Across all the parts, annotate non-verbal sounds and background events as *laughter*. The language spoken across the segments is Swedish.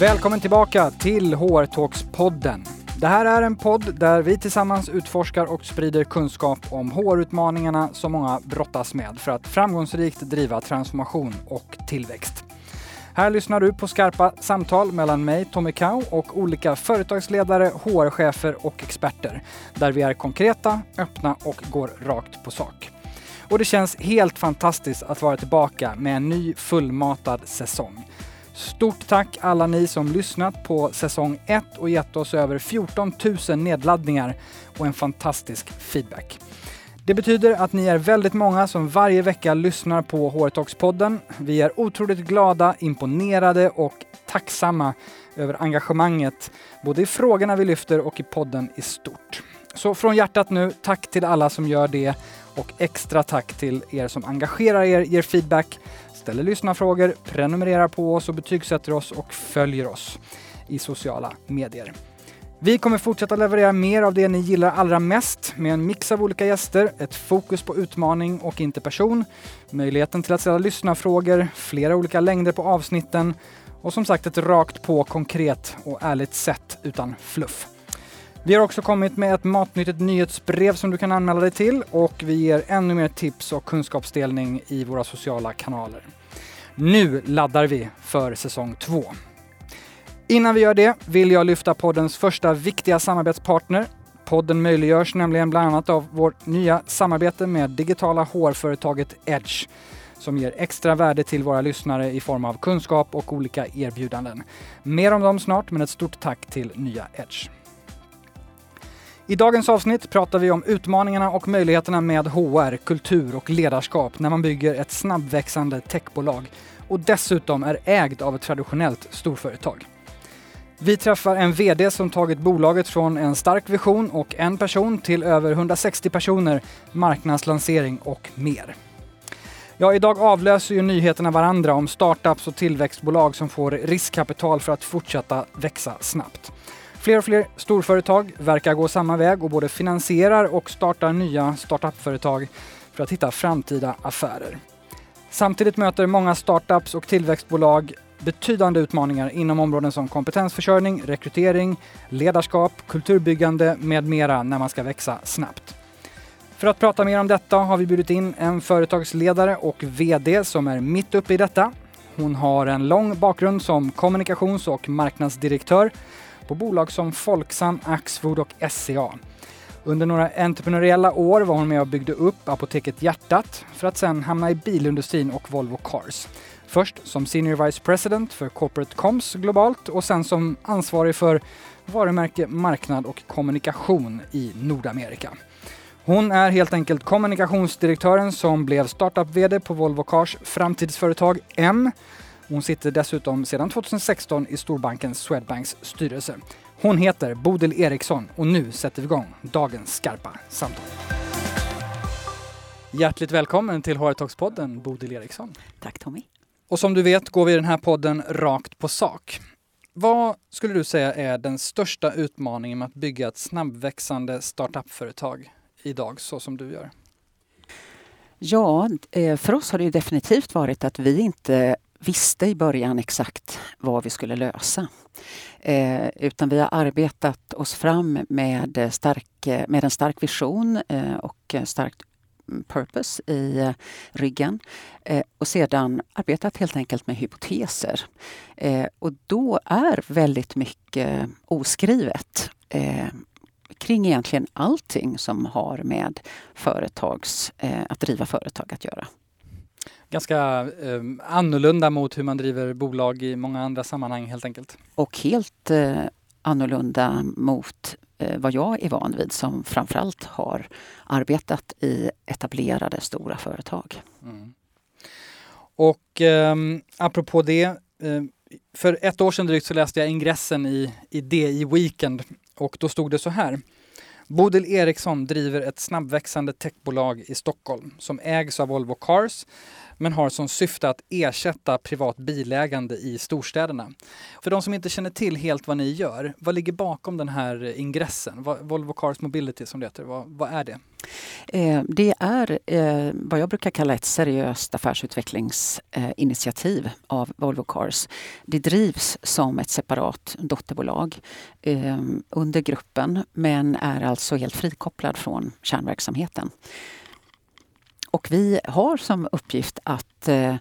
Välkommen tillbaka till HR Talks-podden. Det här är en podd där vi tillsammans utforskar och sprider kunskap om HR-utmaningarna som många brottas med för att framgångsrikt driva transformation och tillväxt. Här lyssnar du på skarpa samtal mellan mig, Tommy Kau, och olika företagsledare, HR-chefer och experter. Där vi är konkreta, öppna och går rakt på sak. Och det känns helt fantastiskt att vara tillbaka med en ny fullmatad säsong. Stort tack alla ni som lyssnat på säsong 1 och gett oss över 14 000 nedladdningar och en fantastisk feedback. Det betyder att ni är väldigt många som varje vecka lyssnar på HR-talks-podden. Vi är otroligt glada, imponerade och tacksamma över engagemanget, både i frågorna vi lyfter och i podden i stort. Så från hjärtat nu, tack till alla som gör det och extra tack till er som engagerar er, ger feedback, ställer lyssnarfrågor, prenumererar på oss och betygsätter oss och följer oss i sociala medier. Vi kommer fortsätta leverera mer av det ni gillar allra mest med en mix av olika gäster, ett fokus på utmaning och inte person, möjligheten till att ställa lyssnarfrågor, flera olika längder på avsnitten och som sagt ett rakt på konkret och ärligt sätt utan fluff. Vi har också kommit med ett matnyttigt nyhetsbrev som du kan anmäla dig till och vi ger ännu mer tips och kunskapsdelning i våra sociala kanaler. Nu laddar vi för säsong två. Innan vi gör det vill jag lyfta poddens första viktiga samarbetspartner. Podden möjliggörs nämligen bland annat av vårt nya samarbete med digitala HR-företaget Edge som ger extra värde till våra lyssnare i form av kunskap och olika erbjudanden. Mer om dem snart, men ett stort tack till nya Edge. I dagens avsnitt pratar vi om utmaningarna och möjligheterna med HR, kultur och ledarskap när man bygger ett snabbväxande techbolag och dessutom är ägd av ett traditionellt storföretag. Vi träffar en VD som tagit bolaget från en stark vision och en person till över 160 personer, marknadslansering och mer. Ja, idag avlöser ju nyheterna varandra om startups och tillväxtbolag som får riskkapital för att fortsätta växa snabbt. Fler och fler storföretag verkar gå samma väg och både finansierar och startar nya startupföretag för att hitta framtida affärer. Samtidigt möter många startups och tillväxtbolag betydande utmaningar inom områden som kompetensförsörjning, rekrytering, ledarskap, kulturbyggande med mera när man ska växa snabbt. För att prata mer om detta har vi bjudit in en företagsledare och VD som är mitt uppe i detta. Hon har en lång bakgrund som kommunikations och marknadsdirektör på bolag som Folksam, Axfood och SCA. Under några entreprenöriella år var hon med och byggde upp Apoteket Hjärtat för att sen hamna i bilindustrin och Volvo Cars. Först som Senior Vice President för Corporate Comms globalt och sen som ansvarig för varumärke, marknad och kommunikation i Nordamerika. Hon är helt enkelt kommunikationsdirektören som blev startup-VD på Volvo Cars framtidsföretag M hon sitter dessutom sedan 2016 i storbanken Swedbanks styrelse. Hon heter Bodil Eriksson och nu sätter vi igång dagens skarpa samtal. Hjärtligt välkommen till HR Talks-podden, Bodil Eriksson. Tack Tommy. Och som du vet går vi i den här podden rakt på sak. Vad skulle du säga är den största utmaningen med att bygga ett snabbväxande startup-företag idag så som du gör? Ja, eh, för oss har det definitivt varit att vi inte visste i början exakt vad vi skulle lösa. Eh, utan vi har arbetat oss fram med, stark, med en stark vision eh, och starkt purpose i eh, ryggen och sedan arbetat helt enkelt med hypoteser. Eh, och då är väldigt mycket oskrivet eh, kring egentligen allting som har med företags, eh, att driva företag att göra ganska eh, annorlunda mot hur man driver bolag i många andra sammanhang helt enkelt. Och helt eh, annorlunda mot eh, vad jag är van vid som framförallt har arbetat i etablerade stora företag. Mm. Och eh, apropå det, eh, för ett år sedan drygt så läste jag ingressen i, i DI Weekend och då stod det så här. Bodil Eriksson driver ett snabbväxande techbolag i Stockholm som ägs av Volvo Cars men har som syfte att ersätta privat bilägande i storstäderna. För de som inte känner till helt vad ni gör, vad ligger bakom den här ingressen? Volvo Cars Mobility som det heter, vad, vad är det? Eh, det är eh, vad jag brukar kalla ett seriöst affärsutvecklingsinitiativ eh, av Volvo Cars. Det drivs som ett separat dotterbolag under gruppen men är alltså helt frikopplad från kärnverksamheten. Och vi har som uppgift att eh,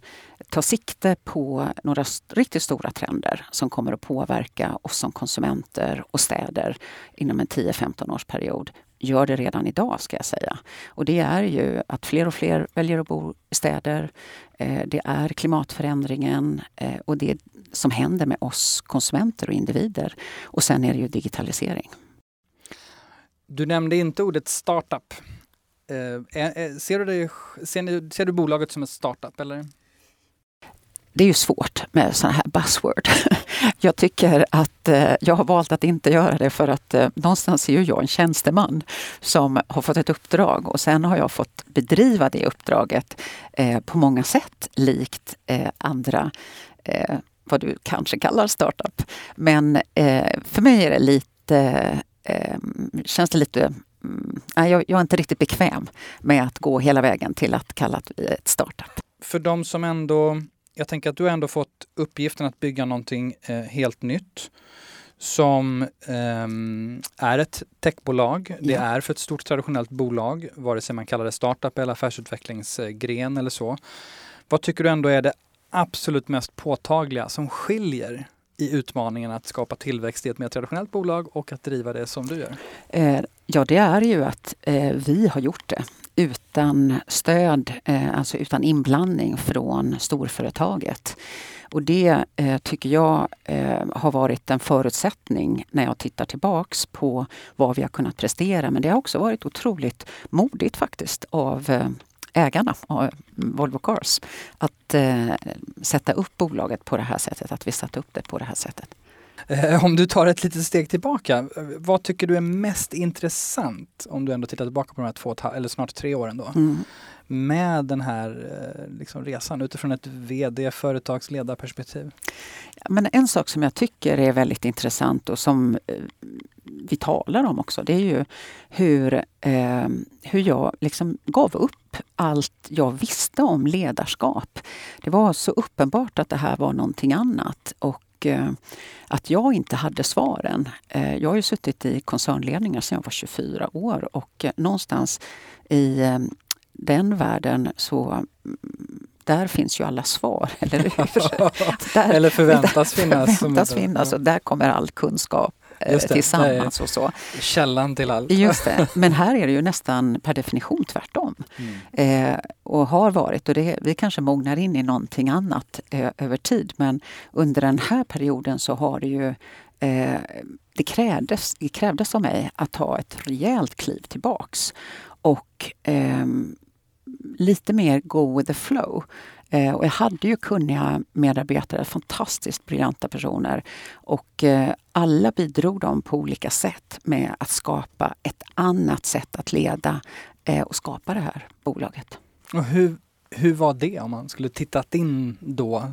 ta sikte på några riktigt stora trender som kommer att påverka oss som konsumenter och städer inom en 10-15 års period. Gör det redan idag ska jag säga. Och det är ju att fler och fler väljer att bo i städer. Eh, det är klimatförändringen eh, och det som händer med oss konsumenter och individer. Och sen är det ju digitalisering. Du nämnde inte ordet startup. Eh, eh, eh, ser, du det, ser, ser du bolaget som en startup eller? Det är ju svårt med sådana här buzzword. *laughs* Jag tycker att eh, jag har valt att inte göra det för att eh, någonstans är ju jag en tjänsteman som har fått ett uppdrag och sen har jag fått bedriva det uppdraget eh, på många sätt likt eh, andra vad du kanske kallar startup. Men för mig är det lite, känns det lite jag, jag är inte riktigt bekväm med att gå hela vägen till att kalla det ett startup. För de som ändå, jag tänker att du har ändå fått uppgiften att bygga någonting eh, helt nytt som eh, är ett techbolag. Det är för ett stort traditionellt bolag, vare sig man kallar det startup eller affärsutvecklingsgren eller så. Vad tycker du ändå är det absolut mest påtagliga som skiljer i utmaningen att skapa tillväxt i ett mer traditionellt bolag och att driva det som du gör? Ja, det är ju att eh, vi har gjort det utan stöd, eh, alltså utan inblandning från storföretaget. Och det eh, tycker jag eh, har varit en förutsättning när jag tittar tillbaks på vad vi har kunnat prestera. Men det har också varit otroligt modigt faktiskt av eh, ägarna av eh, Volvo Cars att eh, sätta upp bolaget på det här sättet, att vi satte upp det på det här sättet. Eh, om du tar ett litet steg tillbaka, vad tycker du är mest intressant om du ändå tittar tillbaka på de här två, eller snart tre åren då? Mm. Med den här eh, liksom, resan utifrån ett VD, företagsledarperspektiv? Men en sak som jag tycker är väldigt intressant och som eh, vi talar om också, det är ju hur, eh, hur jag liksom gav upp allt jag visste om ledarskap. Det var så uppenbart att det här var någonting annat och eh, att jag inte hade svaren. Eh, jag har ju suttit i koncernledningar sedan jag var 24 år och eh, någonstans i den världen så mm, där finns ju alla svar, *laughs* eller där, *laughs* eller förväntas finnas. Förväntas finnas och där kommer all kunskap det, tillsammans och så. Källan till allt. Just det. *laughs* Men här är det ju nästan per definition tvärtom. Mm. Eh, och har varit. Och det, vi kanske mognar in i någonting annat eh, över tid. Men under den här perioden så har det ju eh, det, krävdes, det krävdes av mig att ta ett rejält kliv tillbaks. Och ehm, lite mer go with the flow. Eh, och jag hade ju kunniga medarbetare, fantastiskt briljanta personer. Och eh, alla bidrog de på olika sätt med att skapa ett annat sätt att leda eh, och skapa det här bolaget. Och hur, hur var det om man skulle tittat in då?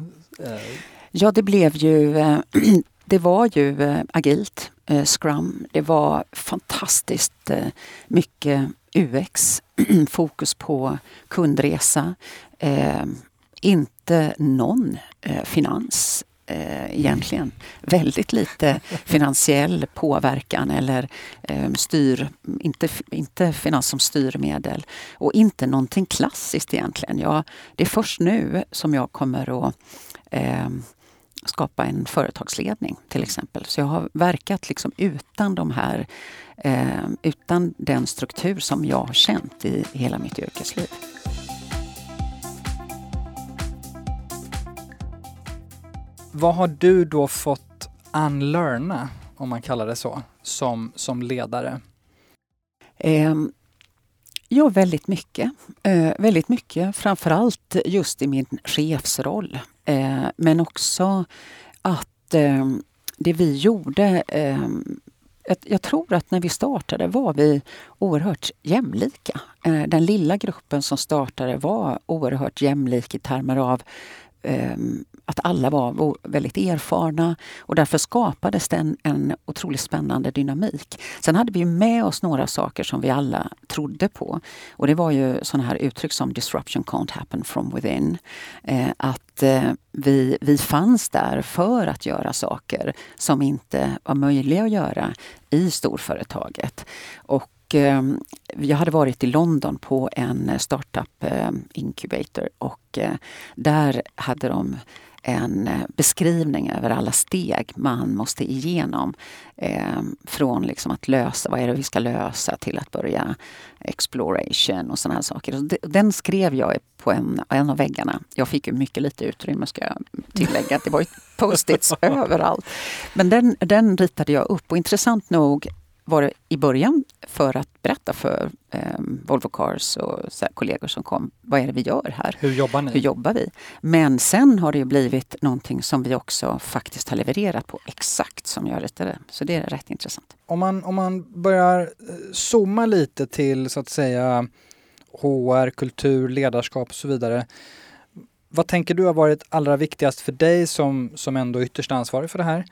Ja, det blev ju *clears throat* Det var ju agilt, Scrum. Det var fantastiskt mycket UX, *clears throat* fokus på kundresa inte någon eh, finans eh, egentligen. Väldigt lite finansiell påverkan eller eh, styr, inte, inte finans som styrmedel. Och inte någonting klassiskt egentligen. Jag, det är först nu som jag kommer att eh, skapa en företagsledning till exempel. Så jag har verkat liksom utan de här, eh, utan den struktur som jag har känt i hela mitt yrkesliv. Vad har du då fått unlearna, om man kallar det så, som, som ledare? Eh, ja, väldigt mycket. Eh, väldigt mycket, framförallt just i min chefsroll. Eh, men också att eh, det vi gjorde ehm, jag tror att när vi startade var vi oerhört jämlika. Eh, den lilla gruppen som startade var oerhört jämlik i termer av ehm, att alla var väldigt erfarna och därför skapades det en, en otroligt spännande dynamik. Sen hade vi med oss några saker som vi alla trodde på. Och det var ju sådana här uttryck som disruption can't happen from within. Eh, att eh, vi, vi fanns där för att göra saker som inte var möjliga att göra i storföretaget. Och eh, jag hade varit i London på en startup eh, incubator och eh, där hade de en eh, beskrivning över alla steg man måste igenom. Eh, från liksom att lösa, vad är det vi ska lösa, till att börja exploration och sådana här saker. Den skrev jag på en, en av väggarna. Jag fick ju mycket lite utrymme ska jag tillägga. Det var *laughs* post-its *laughs* överallt. Men den, den ritade jag upp och intressant nog var det i början för att berätta för eh, Volvo Cars och kollegor som kom, vad är det vi gör här? Hur jobbar ni? Hur jobbar vi? Men sen har det ju blivit någonting som vi också faktiskt har levererat på exakt som jag ritade. Så det är rätt intressant. Om man, om man börjar eh, zooma lite till så att säga HR, kultur, ledarskap och så vidare. Vad tänker du har varit allra viktigast för dig som, som ändå ytterst ansvarig för det här?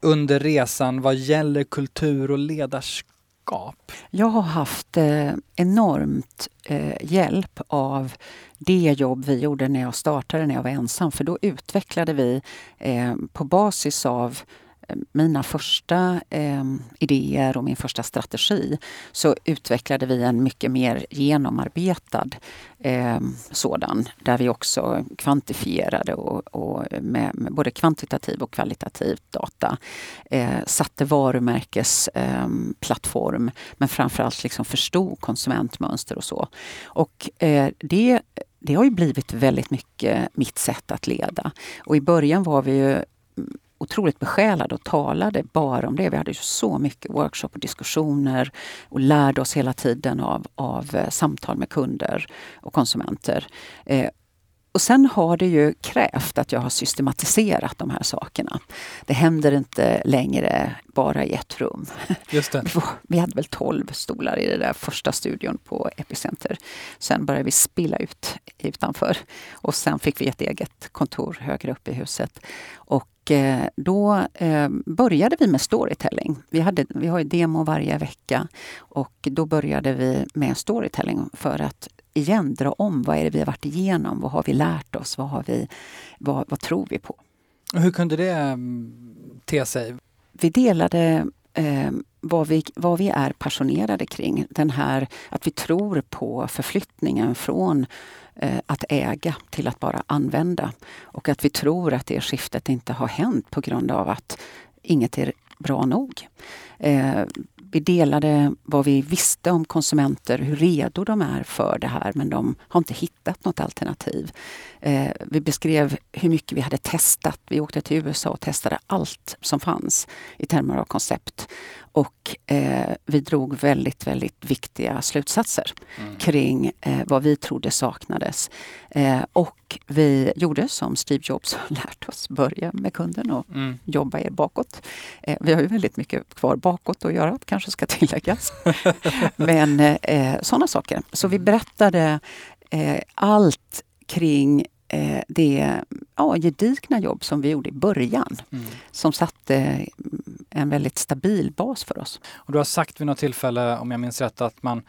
Under resan vad gäller kultur och ledarskap? Jag har haft eh, enormt eh, hjälp av det jobb vi gjorde när jag startade, när jag var ensam. För då utvecklade vi eh, på basis av mina första eh, idéer och min första strategi så utvecklade vi en mycket mer genomarbetad eh, sådan där vi också kvantifierade och, och med, med, både kvantitativ och kvalitativ data eh, satte varumärkesplattform ehm, men framförallt liksom förstod konsumentmönster och så. Och eh, det det har ju blivit väldigt mycket mitt sätt att leda. Och i början var vi ju otroligt besjälade och talade bara om det. Vi hade så mycket workshop och diskussioner och lärde oss hela tiden av, av eh, samtal med kunder och konsumenter. Eh, och sen har det ju krävt att jag har systematiserat de här sakerna. Det händer inte längre bara i ett rum. Just det. Vi hade väl 12 stolar i den där första studion på Epicenter. Sen började vi spilla ut utanför och sen fick vi ett eget kontor högre upp i huset. Och Eh, då eh, började vi med storytelling. Vi, hade, vi har ju demo varje vecka och då började vi med storytelling för att igen dra om. Vad är det vi har varit igenom? Vad har vi lärt oss? Vad, har vi, vad, vad tror vi på? Hur kunde det mm, te sig? Vi delade eh, vad, vi, vad vi är passionerade kring. Den här att vi tror på förflyttningen från Eh, att äga till att bara använda. Och att vi tror att det skiftet inte har hänt på grund av att inget är bra nog. Eh, vi delade vad vi visste om konsumenter, hur redo de är för det här men de har inte hittat något alternativ. Eh, vi beskrev hur mycket vi hade testat. Vi åkte till USA och testade allt som fanns i termer av koncept. Och eh, vi drog väldigt, väldigt viktiga slutsatser mm. kring eh, vad vi trodde saknades. Eh, och vi gjorde som Steve Jobs har *laughs* lärt oss, börja med kunden och mm. jobba er bakåt. Eh, vi har ju väldigt mycket kvar bakåt att göra, kanske ska tilläggas. *laughs* Men eh, sådana saker. Så vi mm. berättade allt kring eh, det ja, gedigna jobb som vi gjorde i början. Mm. Som satte en väldigt stabil bas för oss. Och du har sagt vid något tillfälle, om jag minns rätt, att man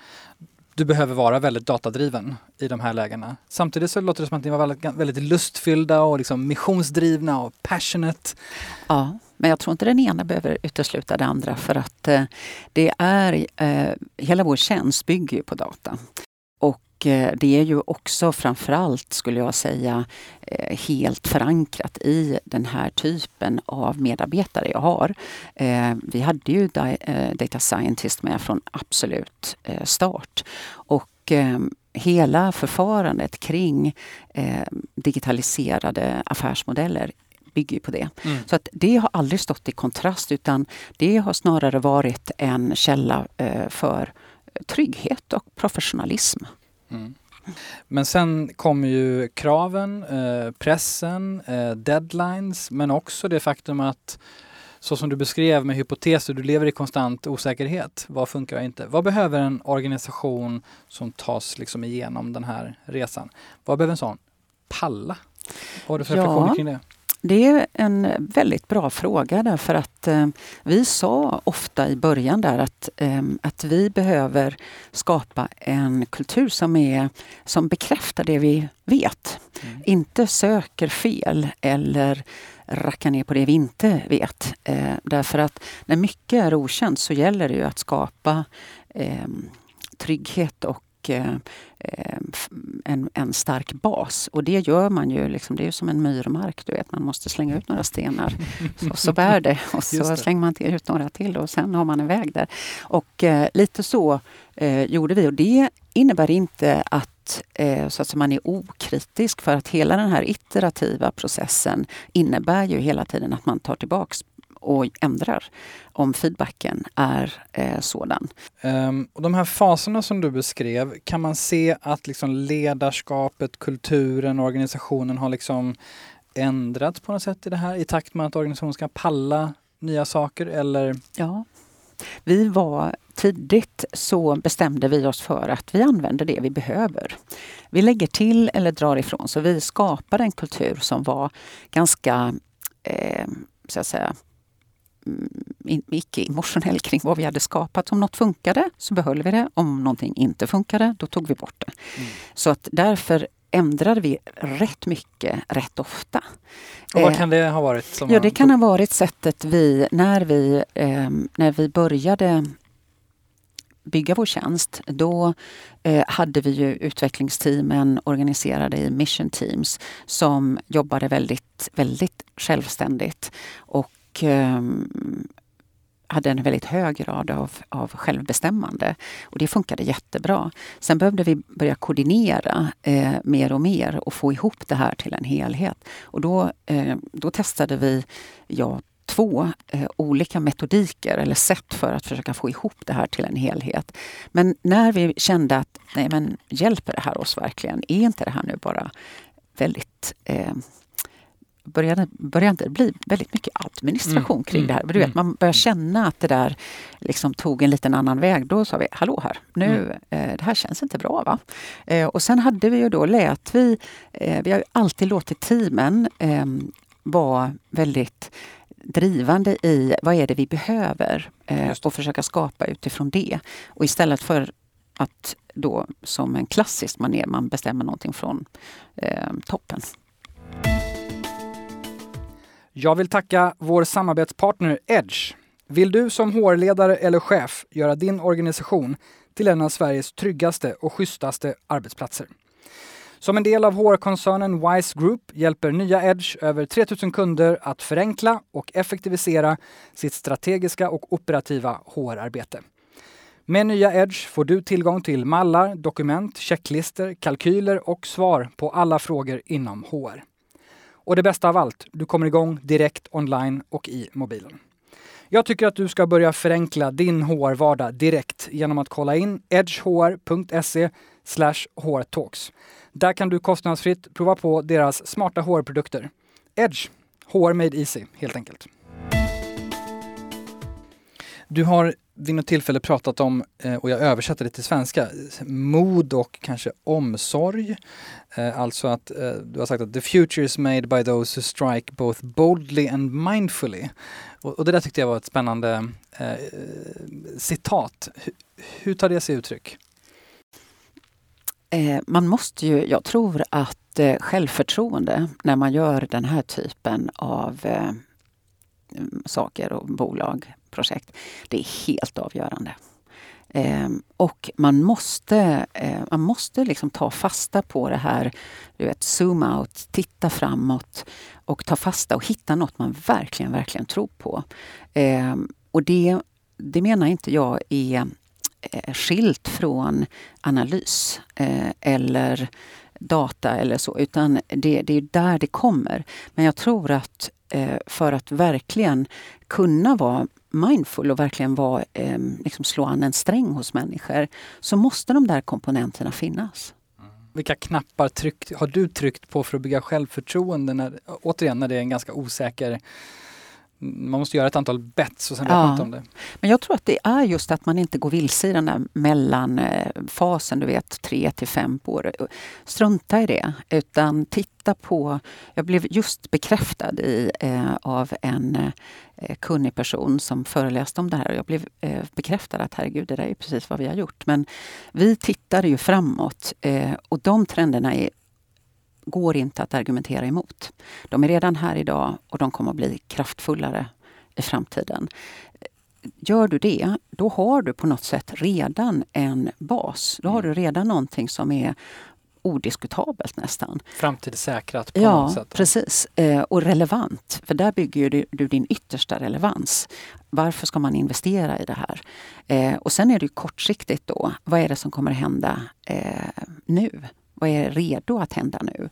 du behöver vara väldigt datadriven i de här lägena. Samtidigt så låter det som att ni var väldigt, lustfyllda och liksom missionsdrivna och passionate. Ja, men jag tror inte den ena behöver utesluta det andra för att eh, det är, eh, hela vår tjänst bygger ju på data. Och det är ju också framförallt, skulle jag säga, eh, helt förankrat i den här typen av medarbetare jag har. Eh, vi hade ju Data Scientist med från absolut start. Och hela förfarandet kring digitaliserade affärsmodeller bygger på det. Mm. Så att det har aldrig stått i kontrast utan det har snarare varit en källa för trygghet och professionalism. Mm. Men sen kommer ju kraven, eh, pressen, eh, deadlines men också det faktum att så som du beskrev med hypoteser, du lever i konstant osäkerhet. Vad funkar och inte? Vad behöver en organisation som tas liksom igenom den här resan? Vad behöver en sån palla? Vad har du för ja. reflektioner kring det? Det är en väldigt bra fråga därför att eh, vi sa ofta i början där att, eh, att vi behöver skapa en kultur som, är, som bekräftar det vi vet. Mm. Inte söker fel eller rackar ner på det vi inte vet. Eh, därför att när mycket är okänt så gäller det ju att skapa eh, trygghet och Eh, en, en stark bas. Och det gör man ju, liksom, det är som en myrmark. Du vet, man måste slänga ut några stenar och så bär det. Och så slänger man ut några till och sen har man en väg där. Och eh, lite så eh, gjorde vi och det innebär inte att eh, så att man är okritisk för att hela den här iterativa processen innebär ju hela tiden att man tar tillbaks och ändrar om feedbacken är eh, sådan. Um, och de här faserna som du beskrev, kan man se att liksom ledarskapet, kulturen, organisationen har liksom ändrats på något sätt i det här i takt med att organisationen ska palla nya saker eller? Ja. Vi var tidigt så bestämde vi oss för att vi använder det vi behöver. Vi lägger till eller drar ifrån. Så vi skapade en kultur som var ganska eh, så att säga, icke-emotionell kring vad vi hade skapat. Om något funkade så behöll vi det. Om någonting inte funkade, då tog vi bort det. Mm. Så att därför ändrade vi rätt mycket, rätt ofta. Och vad eh, kan det ha varit? ja, det kan ha varit sättet vi, när vi, eh, när vi började bygga vår tjänst, då eh, hade vi ju utvecklingsteamen organiserade i mission teams som jobbade väldigt, väldigt självständigt. Och och eh, hade en väldigt hög grad av, av självbestämmande. Och det funkade jättebra. Sen behövde vi börja koordinera eh, mer och mer och få ihop det här till en helhet. Och då, eh, då testade vi ja, två eh, olika metodiker eller sätt för att försöka få ihop det här till en helhet. Men när vi kände att nej men hjälper det här oss verkligen? Är inte det här nu bara väldigt eh, började, började det bli väldigt mycket administration mm, kring mm, det här. Du vet, mm. man börjar känna att det där liksom tog en liten annan väg. Då sa vi, hallå här, nu, mm. eh, det här känns inte bra. va? Eh, och sen hade vi ju då, lät vi, eh, vi har alltid låtit teamen eh, vara väldigt drivande i vad är det vi behöver eh, och försöka skapa utifrån det. Och istället för att då som en klassisk manér man bestämmer någonting från eh, toppen. Jag vill tacka vår samarbetspartner Edge. Vill du som HR-ledare eller chef göra din organisation till en av Sveriges tryggaste och schysstaste arbetsplatser? Som en del av HR-koncernen Wise Group hjälper nya Edge över 3000 kunder att förenkla och effektivisera sitt strategiska och operativa HR-arbete. Med nya Edge får du tillgång till mallar, dokument, checklister, kalkyler och svar på alla frågor inom HR. Och det bästa av allt, du kommer igång direkt online och i mobilen. Jag tycker att du ska börja förenkla din HR-vardag direkt genom att kolla in edgehr.se hrtalks. Där kan du kostnadsfritt prova på deras smarta HR-produkter. Edge, HR made easy helt enkelt. Du har vid något tillfälle pratat om, eh, och jag översätter det till svenska, mod och kanske omsorg. Eh, alltså att eh, du har sagt att the future is made by those who strike both boldly and mindfully. Och, det där tyckte jag var ett spännande eh, citat. Hur tar det sig uttryck? man måste ju, jag tror att självförtroende när man gör den här typen av saker och bolag projekt. Det är helt avgörande. Eh, och man måste, eh, man måste liksom ta fasta på det här, du vet, zoom out, titta framåt och ta fasta och hitta något man verkligen, verkligen tror på. Eh, och det, det menar inte jag är eh, skilt från analys eh, eller data eller så, utan det, det är där det kommer. Men jag tror att eh, för att verkligen kunna vara mindful och verkligen vara, eh, liksom slå an en sträng hos människor så måste de där komponenterna finnas. Mm. Vilka knappar tryck, har du tryckt på för att bygga självförtroende? När, återigen när det är en ganska osäker man måste göra ett antal bets och sen ja. vet man inte om det. Men jag tror att det är just att man inte går vilse i den där mellanfasen, du vet tre till fem år. Strunta i det, utan titta på... Jag blev just bekräftad i, eh, av en eh, kunnig person som föreläste om det här. Jag blev eh, bekräftad att herregud, det där är precis vad vi har gjort. Men vi tittade ju framåt eh, och de trenderna är går inte att argumentera emot. De är redan här idag och de kommer att bli kraftfullare i framtiden. Gör du det, då har du på något sätt redan en bas. Då har du redan någonting som är odiskutabelt nästan. Framtidssäkrat på ja, något sätt? Ja, precis. Eh, och relevant, för där bygger du, du, din yttersta relevans. Varför ska man investera i det här? Eh, och sen är det kortsiktigt då. Vad är det som kommer hända eh, nu? Vad är redo att hända nu?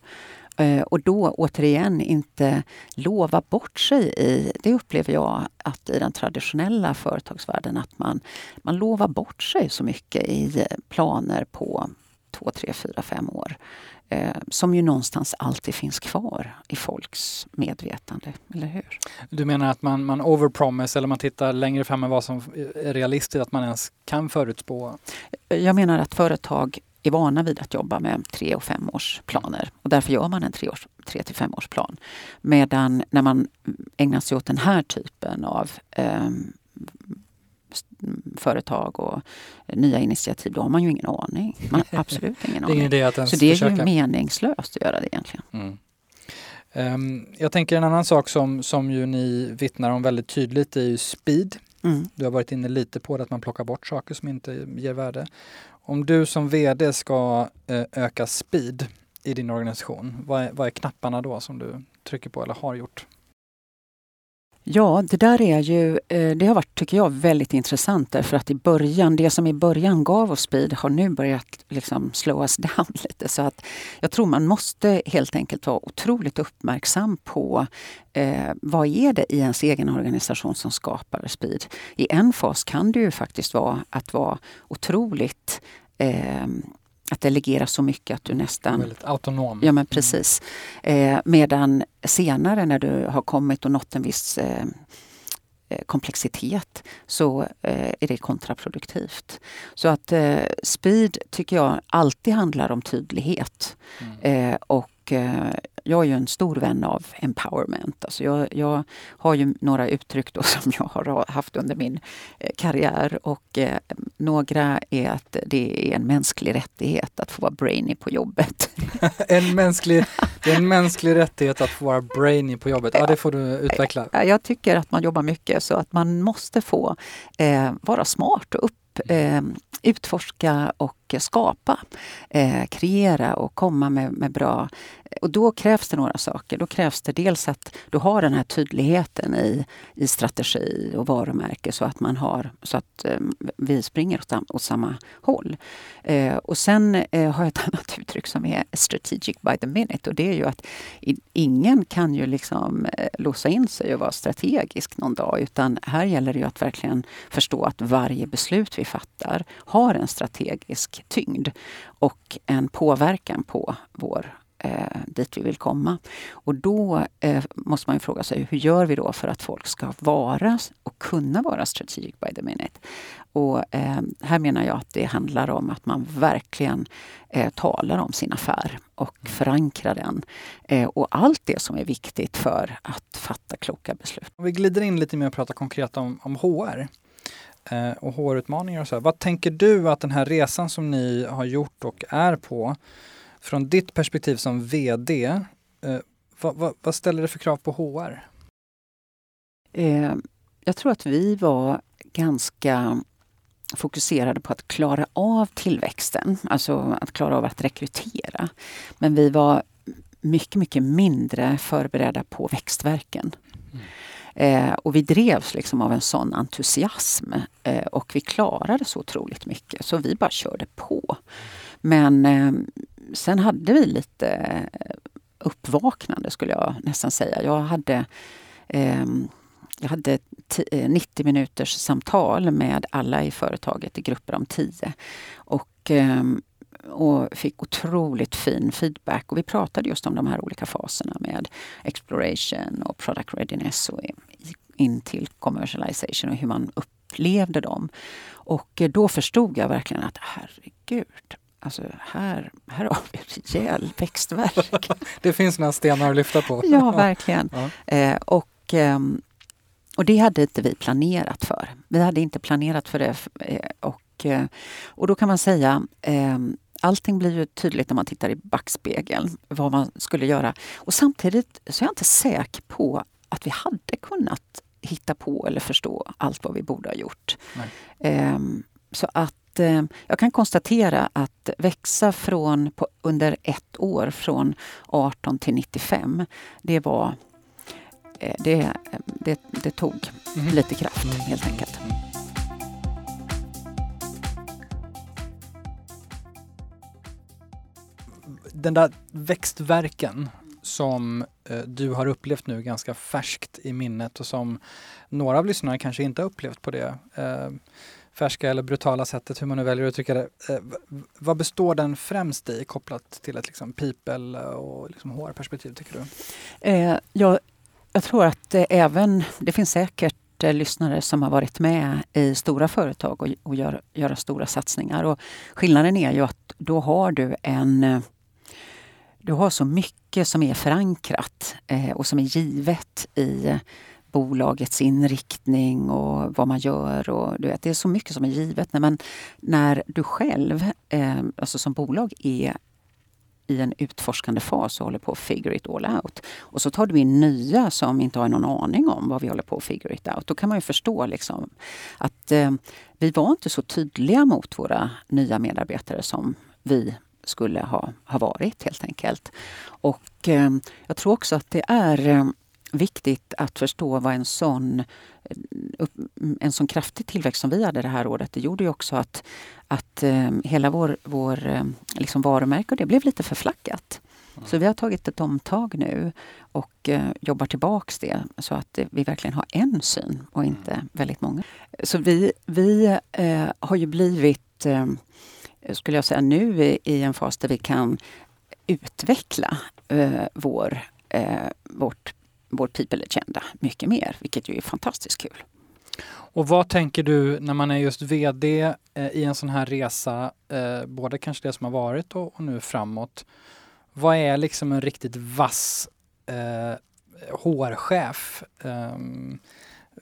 Eh, och då återigen inte lova bort sig i, det upplever jag att i den traditionella företagsvärlden, att man, man lovar bort sig så mycket i planer på två, tre, fyra, fem år. Eh, som ju någonstans alltid finns kvar i folks medvetande, eller hur? Du menar att man, man overpromise eller man tittar längre fram än vad som är realistiskt, att man ens kan förutspå? Jag menar att företag är vana vid att jobba med tre och femårsplaner. Och därför gör man en tre, års, tre till femårsplan. Medan när man ägnar sig åt den här typen av eh, företag och nya initiativ, då har man ju ingen aning. Man har absolut ingen *laughs* aning. det är Så det är försöka. ju meningslöst att göra det egentligen. Mm. Um, jag tänker en annan sak som, som ju ni vittnar om väldigt tydligt är ju speed. Mm. Du har varit inne lite på det, att man plockar bort saker som inte ger värde. Om du som VD ska eh, öka speed i din organisation, vad är, vad är knapparna då som du trycker på eller har gjort? Ja, det där är ju, eh, det har varit, tycker jag, väldigt intressant därför att i början, det som i början gav oss speed har nu börjat liksom slow us *laughs* down lite. Så att jag tror man måste helt enkelt vara otroligt uppmärksam på eh, vad är det i ens egen organisation som skapar speed. I en fas kan det ju faktiskt vara att vara otroligt eh, att delegera så mycket att du nästan... Väldigt autonom. Ja men precis. Eh, medan senare när du har kommit och nått en viss eh, eh komplexitet så eh, är det kontraproduktivt. Så att eh, speed tycker jag alltid handlar om tydlighet. Mm. Eh, och jag är ju en stor vän av empowerment. Alltså jag, jag har ju några uttryck då *laughs* som jag har haft under min eh, karriär och eh, några är att det är en mänsklig rättighet att få vara brainy på jobbet. *laughs* en mänsklig, det är en mänsklig rättighet att få vara brainy på jobbet. Ja, det får du utveckla. Jag tycker att man jobbar mycket så att man måste få eh, vara smart och upp eh, utforska och skapa, eh, kreera och komma med, med bra och då krävs det några saker. Då krävs det dels att du har den här tydligheten i, i strategi och varumärke så att man har så att eh, vi springer åt, åt samma håll. Eh, och sen eh, har jag ett *laughs* annat uttryck som är strategic by the minute och det är ju att ingen kan ju liksom eh, låsa in sig och vara strategisk någon dag utan här gäller det ju att verkligen förstå att varje beslut vi fattar har en strategisk tyngd och en påverkan på vår eh, dit vi vill komma. Och då eh, måste man ju fråga sig, hur gör vi då för att folk ska vara och kunna vara strategic by the minute? Och eh, här menar jag att det handlar om att man verkligen eh, talar om sin affär och mm. förankrar den. Eh, och allt det som är viktigt för att fatta kloka beslut. Om vi glider in lite mer och pratar konkret om, om HR Eh, och HR-utmaningar och så. Vad tänker du att den här resan som ni har gjort och är på från ditt perspektiv som VD, eh, vad, vad, vad, ställer det för krav på HR? Eh, jag tror att vi var ganska fokuserade på att klara av tillväxten, alltså att klara av att rekrytera. Men vi var mycket, mycket mindre förberedda på växtverken. Eh, och vi drevs liksom av en sån entusiasm eh, och vi klarade så otroligt mycket så vi bara körde på. Men eh, sen hade vi lite eh, uppvaknande skulle jag nästan säga. Jag hade, eh, jag hade 90 eh, minuters samtal med alla i företaget i grupper om 10. Och, eh, och fick otroligt fin feedback. Och vi pratade just om de här olika faserna med exploration och product readiness och in till commercialization och hur man upplevde dem. Och då förstod jag verkligen att herregud, Alltså här, här har vi rejäl växtverk. *laughs* det finns några stenar att lyfta på. ja, verkligen. Ja. Eh, och, eh, och det hade inte vi planerat för. Vi hade inte planerat för det. Eh, och, eh, och då kan man säga ehm, Allting blir ju tydligt när man tittar i backspegeln vad man skulle göra. Och samtidigt så är jag inte säker på att vi hade kunnat hitta på eller förstå allt vad vi borde ha gjort. Um, så att uh, jag kan konstatera att växa från på, under ett år från 18 till 95, det var uh, det, det, det, tog mm. lite kraft helt enkelt. Den där växtverken som eh, du har upplevt nu ganska färskt i minnet och som några av lyssnarna kanske inte har upplevt på det eh, färska eller brutala sättet, hur man nu väljer att uttrycka det. Eh, vad består den främst i kopplat till ett liksom, people och liksom HR-perspektiv tycker du? Eh, jag, jag tror att eh, även, det finns säkert eh, lyssnare som har varit med i stora företag och, och gör, göra stora satsningar. Och skillnaden är ju att då har du en eh, du har så mycket som är förankrat eh, och som är givet i bolagets inriktning och vad man gör. Och, du vet, det är så mycket som är givet. När, man, när du själv, eh, alltså som bolag, är i en utforskande fas och håller på att figure it all out. Och så tar du in nya som inte har någon aning om vad vi håller på att figure it out. Då kan man ju förstå liksom att eh, vi var inte så tydliga mot våra nya medarbetare som vi skulle ha, ha varit helt enkelt. Och eh, jag tror också att det är eh, viktigt att förstå vad en sån, eh, en sån kraftig tillväxt som vi hade det här året, det gjorde ju också att, att eh, hela vår, vår eh, liksom varumärke och det blev lite förflackat. Mm. Så vi har tagit ett omtag nu och eh, jobbar tillbaks det så att vi verkligen har en syn och inte mm. väldigt många. Så vi, vi har ju blivit skulle jag säga, nu i en fas där vi kan utveckla eh, vår, eh, vårt, vår people agenda mycket mer, vilket ju är fantastiskt kul. Och vad tänker du när man är just VD eh, i en sån här resa, eh, både kanske det som har varit och, och, nu framåt. Vad är liksom en riktigt vass eh, HR-chef? Ehm,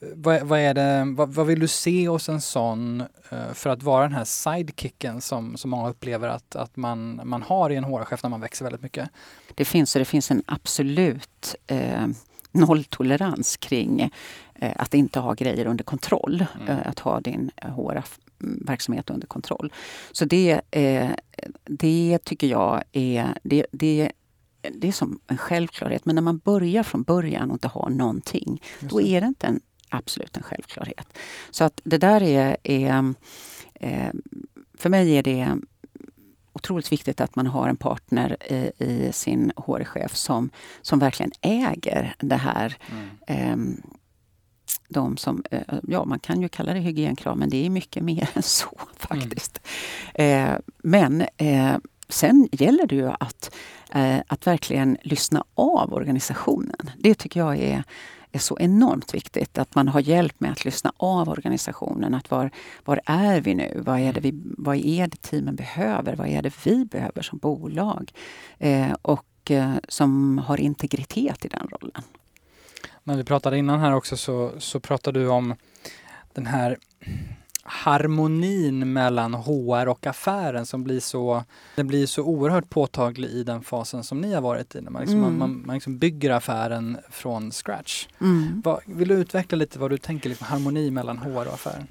Eh, vad, vad, är det, vad, vad, vill du se hos en sån uh, för att vara den här sidekicken som, som många upplever att, att man, man har i en HR-chef när man växer väldigt mycket? Det finns, det finns en absolut eh, nolltolerans kring eh, att inte ha grejer under kontroll. Mm. Eh, att ha din HR-verksamhet under kontroll. Så det, eh, det tycker jag är, det, det det är som en självklarhet. Men när man börjar från början och inte har någonting, då är det inte en absolut en självklarhet. Så att det där är, är eh, för mig är det otroligt viktigt att man har en partner i, i sin HR-chef som, som verkligen äger det här. Mm. Eh, de som, eh, ja man kan ju kalla det hygienkrav men det är mycket mer *laughs* än så faktiskt. Mm. Eh, men sen gäller det ju att, att verkligen lyssna av organisationen. Det tycker jag är är så enormt viktigt. Att man har hjälp med att lyssna av organisationen. Att var, var är vi nu? Vad är, det vi, vad är det teamen behöver? Vad är det vi behöver som bolag? Eh, och eh, som har integritet i den rollen. När vi pratade innan här också så, så pratade du om den här harmonin mellan HR och affären som blir så, den blir så oerhört påtaglig i den fasen som ni har varit i. När man, liksom, mm. man, man liksom bygger affären från scratch. Mm. Vad, vill du utveckla lite vad du tänker, liksom, harmoni mellan HR och affären?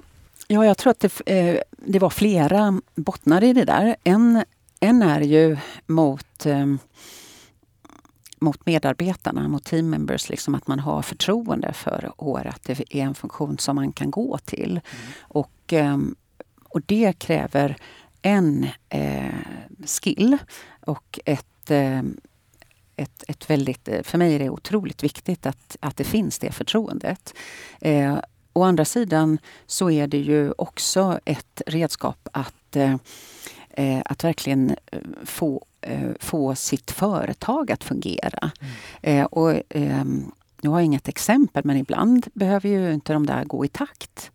Ja, jag tror att det, eh, det var flera bottnar i det där. En, en är ju mot eh, mot medarbetarna, mot team members, liksom att man har förtroende för HR, att det är en funktion som man kan gå till. Mm. Och, ehm, och det kräver en eh, skill och ett, eh, ett, ett väldigt, för mig är det otroligt viktigt att, att det finns det förtroendet. Eh, å andra sidan så är det ju också ett redskap att, eh, eh att verkligen eh, få Eh, få sitt företag att fungera. Mm. Eh, och, ehm, nu har jag inget exempel, men ibland behöver ju inte de där gå i takt.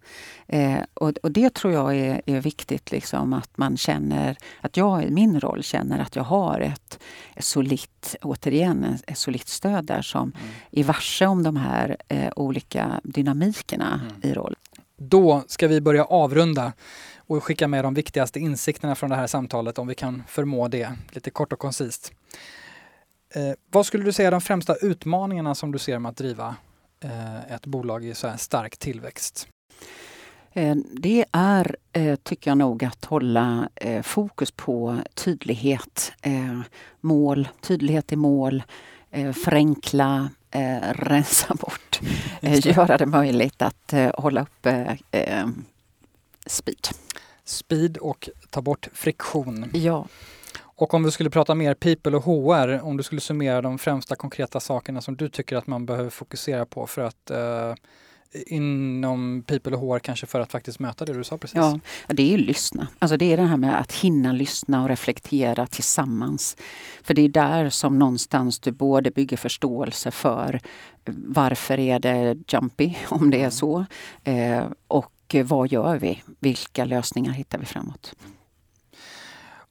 Eh, och, och, det tror jag är, är, viktigt, liksom, att man känner, att jag i min roll känner att jag har ett, ett solitt, återigen, ett solitt stöd där som mm. är varse om de här eh, olika dynamikerna mm. i roll. Då ska vi börja avrunda och skicka med de viktigaste insikterna från det här samtalet om vi kan förmå det lite kort och koncist. Eh, vad skulle du säga är de främsta utmaningarna som du ser med att driva eh, ett bolag i så här stark tillväxt? Eh, det är, eh, tycker jag nog, att hålla eh, fokus på tydlighet. Mål, tydlighet i mål, förenkla, *laughs* rensa bort, göra det möjligt att hålla uppe speed. Speed och ta bort friktion. Ja. Och om vi skulle prata mer people och HR, om du skulle summera de främsta konkreta sakerna som du tycker att man behöver fokusera på för att uh, inom people och HR kanske för att faktiskt möta det du sa precis? Ja, det är ju lyssna. Alltså det är det här med att hinna lyssna och reflektera tillsammans. För det är där som någonstans du både bygger förståelse för varför är det jumpy, *laughs* om det är mm. så, eh, och vad gör vi? Vilka lösningar hittar vi framåt?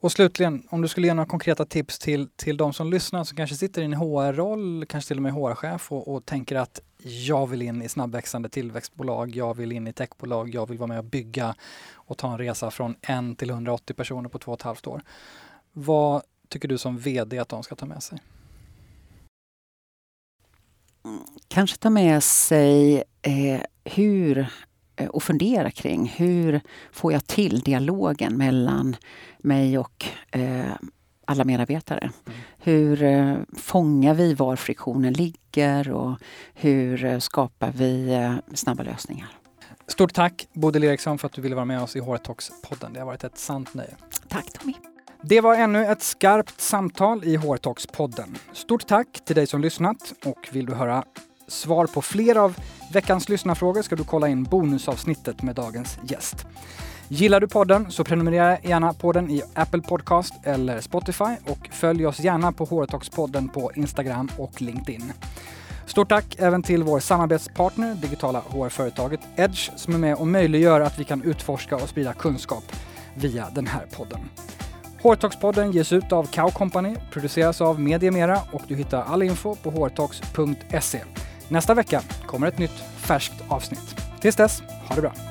Och slutligen, om du skulle ge några konkreta tips till, till de som lyssnar som kanske sitter i en HR-roll, kanske till och med HR-chef och, och, tänker att jag vill in i snabbväxande tillväxtbolag, jag vill in i techbolag, jag vill vara med och bygga och ta en resa från en till 180 personer på två och ett halvt år. Vad tycker du som VD att de ska ta med sig? Mm, kanske ta med sig eh, hur och fundera kring hur får jag till dialogen mellan mig och eh, alla medarbetare. Mm. Hur eh, fångar vi var friktionen ligger och hur eh, skapar vi eh, snabba lösningar? Stort tack Bodil Eriksson för att du ville vara med oss i HR-talks-podden. Det har varit ett sant nöje. Tack Tommy. Det var ännu ett skarpt samtal i HR-talks-podden. Stort tack till dig som lyssnat och vill du höra svar på fler av veckans lyssnarfrågor ska du kolla in bonusavsnittet med dagens gäst. Gillar du podden så prenumerera gärna på den i Apple Podcast eller Spotify och följ oss gärna på Håretalkspodden på Instagram och LinkedIn. Stort tack även till vår samarbetspartner, digitala HR-företaget Edge, som är med och möjliggör att vi kan utforska och sprida kunskap via den här podden. Hårtalkspodden ges ut av Cow Company, produceras av Media Mera och du hittar all info på hårtalks.se. Nästa vecka kommer ett nytt färskt avsnitt. Tills dess, ha det bra!